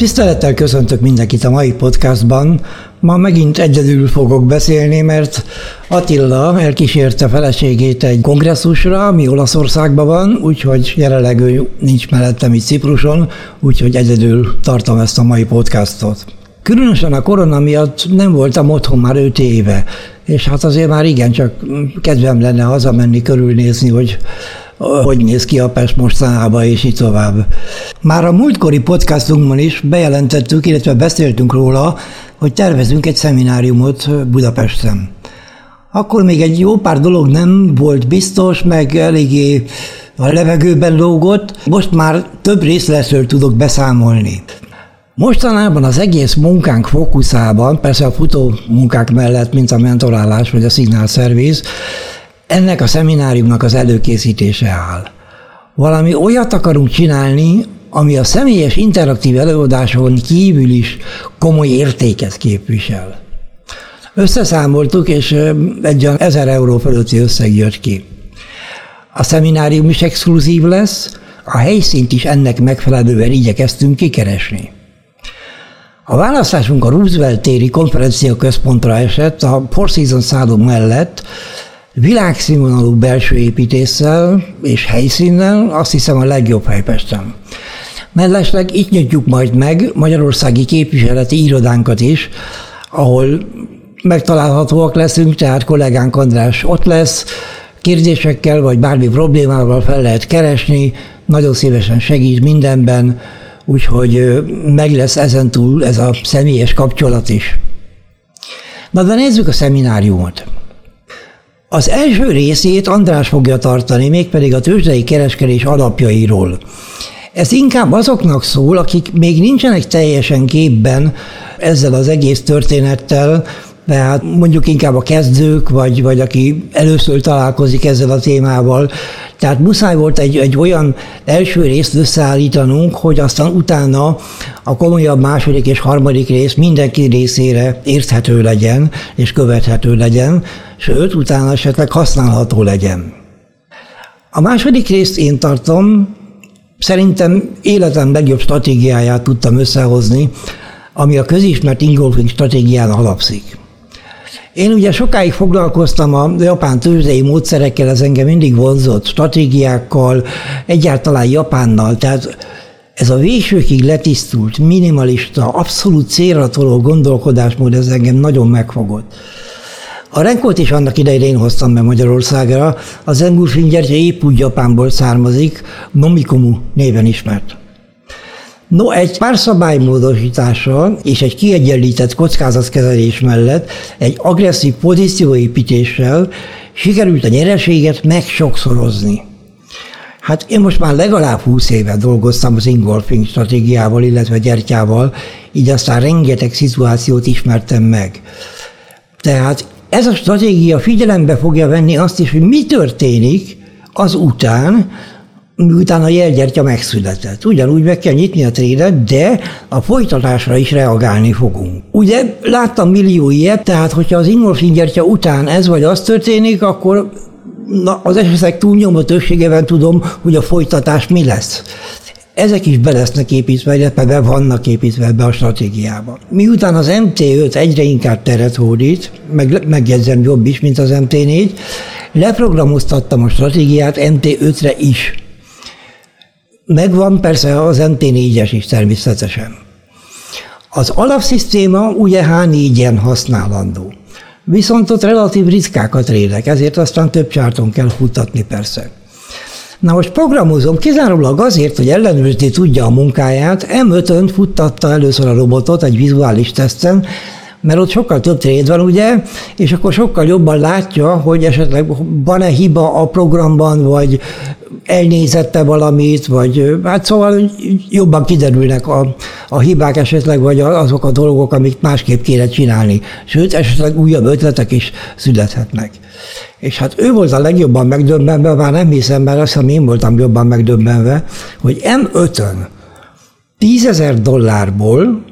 Tisztelettel köszöntök mindenkit a mai podcastban. Ma megint egyedül fogok beszélni, mert Attila elkísérte feleségét egy kongresszusra, ami Olaszországban van, úgyhogy jelenleg ő nincs mellettem itt Cipruson, úgyhogy egyedül tartom ezt a mai podcastot. Különösen a korona miatt nem voltam otthon már öt éve, és hát azért már igen, csak kedvem lenne hazamenni, körülnézni, hogy hogy néz ki a Pest mostanában, és így tovább. Már a múltkori podcastunkban is bejelentettük, illetve beszéltünk róla, hogy tervezünk egy szemináriumot Budapesten. Akkor még egy jó pár dolog nem volt biztos, meg eléggé a levegőben lógott, most már több részletről tudok beszámolni. Mostanában az egész munkánk fókuszában, persze a futó munkák mellett, mint a mentorálás vagy a szignál szerviz, ennek a szemináriumnak az előkészítése áll. Valami olyat akarunk csinálni, ami a személyes interaktív előadáson kívül is komoly értéket képvisel. Összeszámoltuk, és egy olyan 1000 euró fölötti összeg jött ki. A szeminárium is exkluzív lesz, a helyszínt is ennek megfelelően igyekeztünk kikeresni. A választásunk a Roosevelt téri konferencia központra esett, a Four Seasons szálló mellett, világszínvonalú belső építéssel és helyszínnel, azt hiszem a legjobb hely Pesten. Mellesleg itt nyitjuk majd meg Magyarországi képviseleti irodánkat is, ahol megtalálhatóak leszünk, tehát kollégánk András ott lesz, kérdésekkel vagy bármi problémával fel lehet keresni, nagyon szívesen segít mindenben, úgyhogy meg lesz ezentúl ez a személyes kapcsolat is. Na de nézzük a szemináriumot. Az első részét András fogja tartani, mégpedig a tőzsdei kereskedés alapjairól. Ez inkább azoknak szól, akik még nincsenek teljesen képben ezzel az egész történettel, tehát mondjuk inkább a kezdők, vagy, vagy aki először találkozik ezzel a témával. Tehát muszáj volt egy, egy olyan első részt összeállítanunk, hogy aztán utána a komolyabb második és harmadik rész mindenki részére érthető legyen és követhető legyen, sőt, utána esetleg használható legyen. A második részt én tartom, szerintem életem legjobb stratégiáját tudtam összehozni, ami a közismert ingolfing stratégián alapszik. Én ugye sokáig foglalkoztam a japán tőzsdei módszerekkel, ez engem mindig vonzott, stratégiákkal, egyáltalán Japánnal, tehát ez a végsőkig letisztult, minimalista, abszolút célra toló gondolkodásmód, ez engem nagyon megfogott. A renkót is annak idején én hoztam be Magyarországra, az Engulfin gyertya épp úgy Japánból származik, Nomikomu néven ismert. No, egy pár szabálymódosítással és egy kiegyenlített kockázatkezelés mellett egy agresszív pozícióépítéssel sikerült a nyereséget megsokszorozni. Hát én most már legalább 20 éve dolgoztam az ingolfing stratégiával, illetve gyertyával, így aztán rengeteg szituációt ismertem meg. Tehát ez a stratégia figyelembe fogja venni azt is, hogy mi történik az után, miután a jelgyertya megszületett. Ugyanúgy meg kell nyitni a trédet, de a folytatásra is reagálni fogunk. Ugye láttam millió ilyet, tehát hogyha az Ingolfin gyertya után ez vagy az történik, akkor na, az esetek túlnyomó többségében tudom, hogy a folytatás mi lesz. Ezek is be lesznek építve, illetve be vannak építve ebbe a stratégiába. Miután az MT5 egyre inkább teret hódít, meg, megjegyzem jobb is, mint az MT4, leprogramoztattam a stratégiát MT5-re is. Megvan persze az MT4-es is természetesen. Az alapszisztéma ugye H4-en használandó. Viszont ott relatív ritkákat rélek, ezért aztán több csárton kell futtatni persze. Na most programozom kizárólag azért, hogy ellenőrizni tudja a munkáját, M5-ön futtatta először a robotot egy vizuális teszten, mert ott sokkal több tréd van, ugye, és akkor sokkal jobban látja, hogy esetleg van-e hiba a programban, vagy elnézette valamit, vagy hát szóval jobban kiderülnek a, a hibák esetleg, vagy azok a dolgok, amik másképp kéne csinálni. Sőt, esetleg újabb ötletek is születhetnek. És hát ő volt a legjobban megdöbbenve, már nem hiszem, mert azt hiszem én voltam jobban megdöbbenve, hogy M5-ön 10 ezer dollárból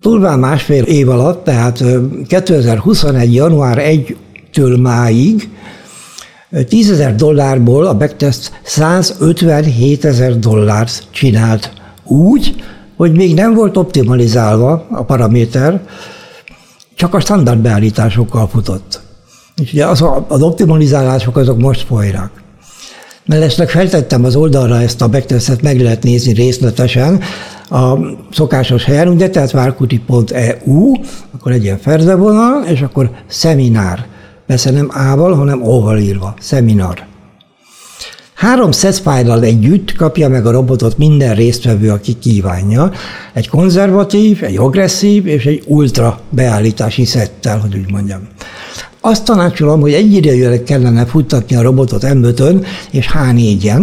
Turván másfél év alatt, tehát 2021. január 1-től máig 10 ezer dollárból a backtest 157 ezer dollárt csinált úgy, hogy még nem volt optimalizálva a paraméter, csak a standard beállításokkal futott. Úgyhogy az, az optimalizálások azok most folynak. Mellesleg feltettem az oldalra ezt a backtestet, meg lehet nézni részletesen a szokásos helyen, ugye, tehát várkuti.eu, akkor egy ilyen ferdevonal, és akkor szeminár. Persze nem A-val, hanem O-val írva, szeminar. Három setfile együtt kapja meg a robotot minden résztvevő, aki kívánja. Egy konzervatív, egy agresszív és egy ultra beállítási szettel, hogy úgy mondjam. Azt tanácsolom, hogy egyidejűleg kellene futtatni a robotot M5-ön és H4-en,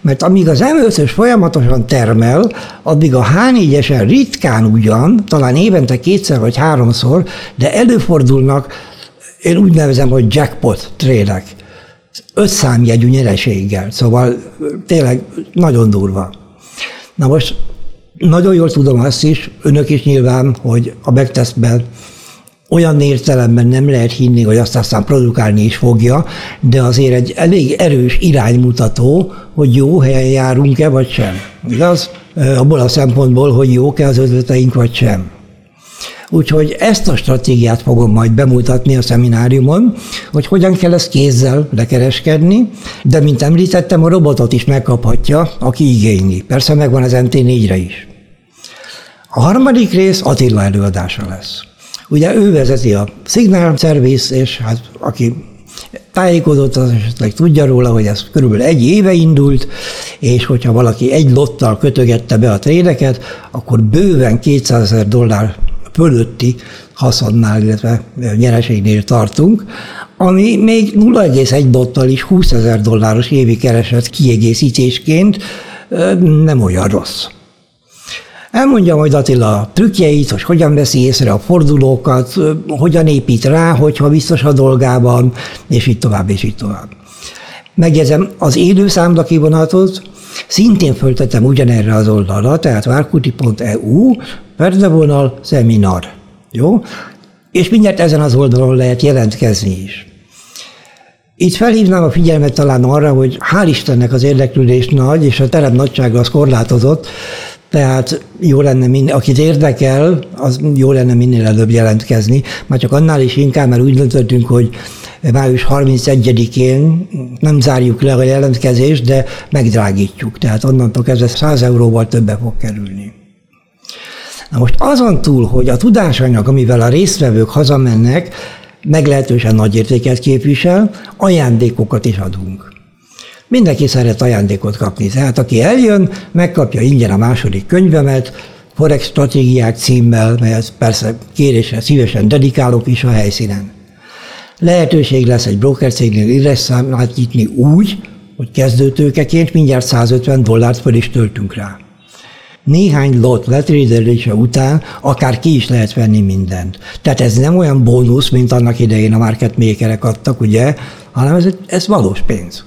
mert amíg az M5-ös folyamatosan termel, addig a H4-esen ritkán ugyan, talán évente kétszer vagy háromszor, de előfordulnak, én úgy nevezem, hogy jackpot trének öt nyereséggel, szóval tényleg nagyon durva. Na most nagyon jól tudom azt is, önök is nyilván, hogy a backtestben olyan értelemben nem lehet hinni, hogy azt aztán produkálni is fogja, de azért egy elég erős iránymutató, hogy jó helyen járunk-e, vagy sem. Igaz? Abból a szempontból, hogy jók-e az ötleteink, vagy sem. Úgyhogy ezt a stratégiát fogom majd bemutatni a szemináriumon, hogy hogyan kell ezt kézzel lekereskedni, de mint említettem, a robotot is megkaphatja, aki igényli. Persze megvan az MT4-re is. A harmadik rész Attila előadása lesz. Ugye ő vezeti a Signal Service, és hát aki tájékozott, az esetleg tudja róla, hogy ez körülbelül egy éve indult, és hogyha valaki egy lottal kötögette be a trédeket, akkor bőven 200 ezer dollár fölötti haszonnál, illetve nyereségnél tartunk, ami még 0,1 dottal is 20 ezer dolláros évi kereset kiegészítésként nem olyan rossz. Elmondja majd Attila a trükkjeit, hogy hogyan veszi észre a fordulókat, hogyan épít rá, hogyha biztos a dolgában, és így tovább, és így tovább. Megjegyzem, az élő számlakivonatot szintén föltettem ugyanerre az oldalra, tehát várkuti.eu, perdevonal, szeminar. Jó? És mindjárt ezen az oldalon lehet jelentkezni is. Itt felhívnám a figyelmet talán arra, hogy hál' Istennek az érdeklődés nagy, és a terem nagysága az korlátozott, tehát jó lenne, minél, akit érdekel, az jó lenne minél előbb jelentkezni, már csak annál is inkább, mert úgy döntöttünk, hogy május 31-én nem zárjuk le a jelentkezést, de megdrágítjuk. Tehát onnantól kezdve 100 euróval többe fog kerülni. Na most azon túl, hogy a tudásanyag, amivel a résztvevők hazamennek, meglehetősen nagy értéket képvisel, ajándékokat is adunk. Mindenki szeret ajándékot kapni, tehát aki eljön, megkapja ingyen a második könyvemet, Forex stratégiák címmel, melyet persze kérésre szívesen dedikálok is a helyszínen. Lehetőség lesz egy broker cégnél írásszámlát nyitni úgy, hogy kezdőtőkeként mindjárt 150 dollárt fel is töltünk rá. Néhány lot letrédelése után akár ki is lehet venni mindent. Tehát ez nem olyan bónusz, mint annak idején a market makerek adtak, ugye, hanem ez, ez valós pénz.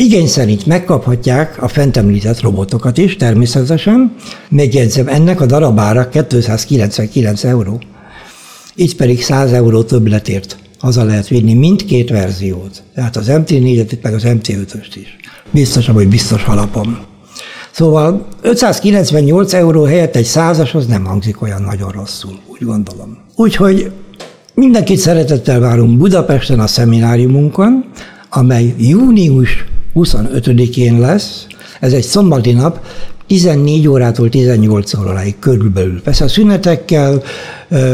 Igény szerint megkaphatják a fent említett robotokat is, természetesen. Megjegyzem, ennek a darabára 299 euró. Így pedig 100 euró többletért haza lehet vinni mindkét verziót. Tehát az MT4-et, meg az MT5-öst is. Biztosan, hogy biztos alapom. Szóval 598 euró helyett egy százas az nem hangzik olyan nagyon rosszul, úgy gondolom. Úgyhogy mindenkit szeretettel várunk Budapesten a szemináriumunkon, amely június 25-én lesz, ez egy szombati nap, 14 órától 18 óráig körülbelül. Persze a szünetekkel,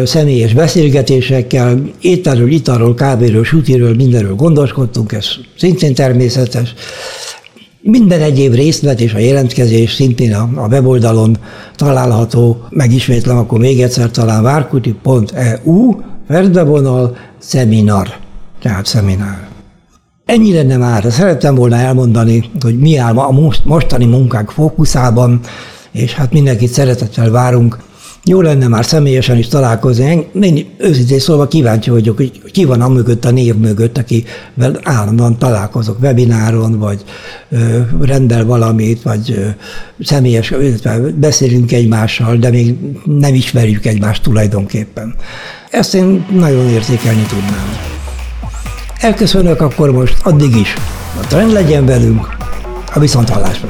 személyes beszélgetésekkel, ételről, italról, kávéről, sütiről, mindenről gondoskodtunk, ez szintén természetes. Minden egyéb részlet és a jelentkezés szintén a, a weboldalon található, megismétlem akkor még egyszer talán várkuti.eu, Ferdebonal, szeminar, tehát szeminár. Ennyi lenne már. Szerettem volna elmondani, hogy mi áll a mostani munkánk fókuszában, és hát mindenkit szeretettel várunk. Jó lenne már személyesen is találkozni. Én őszintén szólva kíváncsi vagyok, hogy ki van a mögött, a név mögött, akivel állandóan találkozok webináron, vagy ö, rendel valamit, vagy ö, személyes, illetve beszélünk egymással, de még nem ismerjük egymást tulajdonképpen. Ezt én nagyon értékelni tudnám. Elköszönök akkor most, addig is. A trend legyen velünk, a viszonthallásra.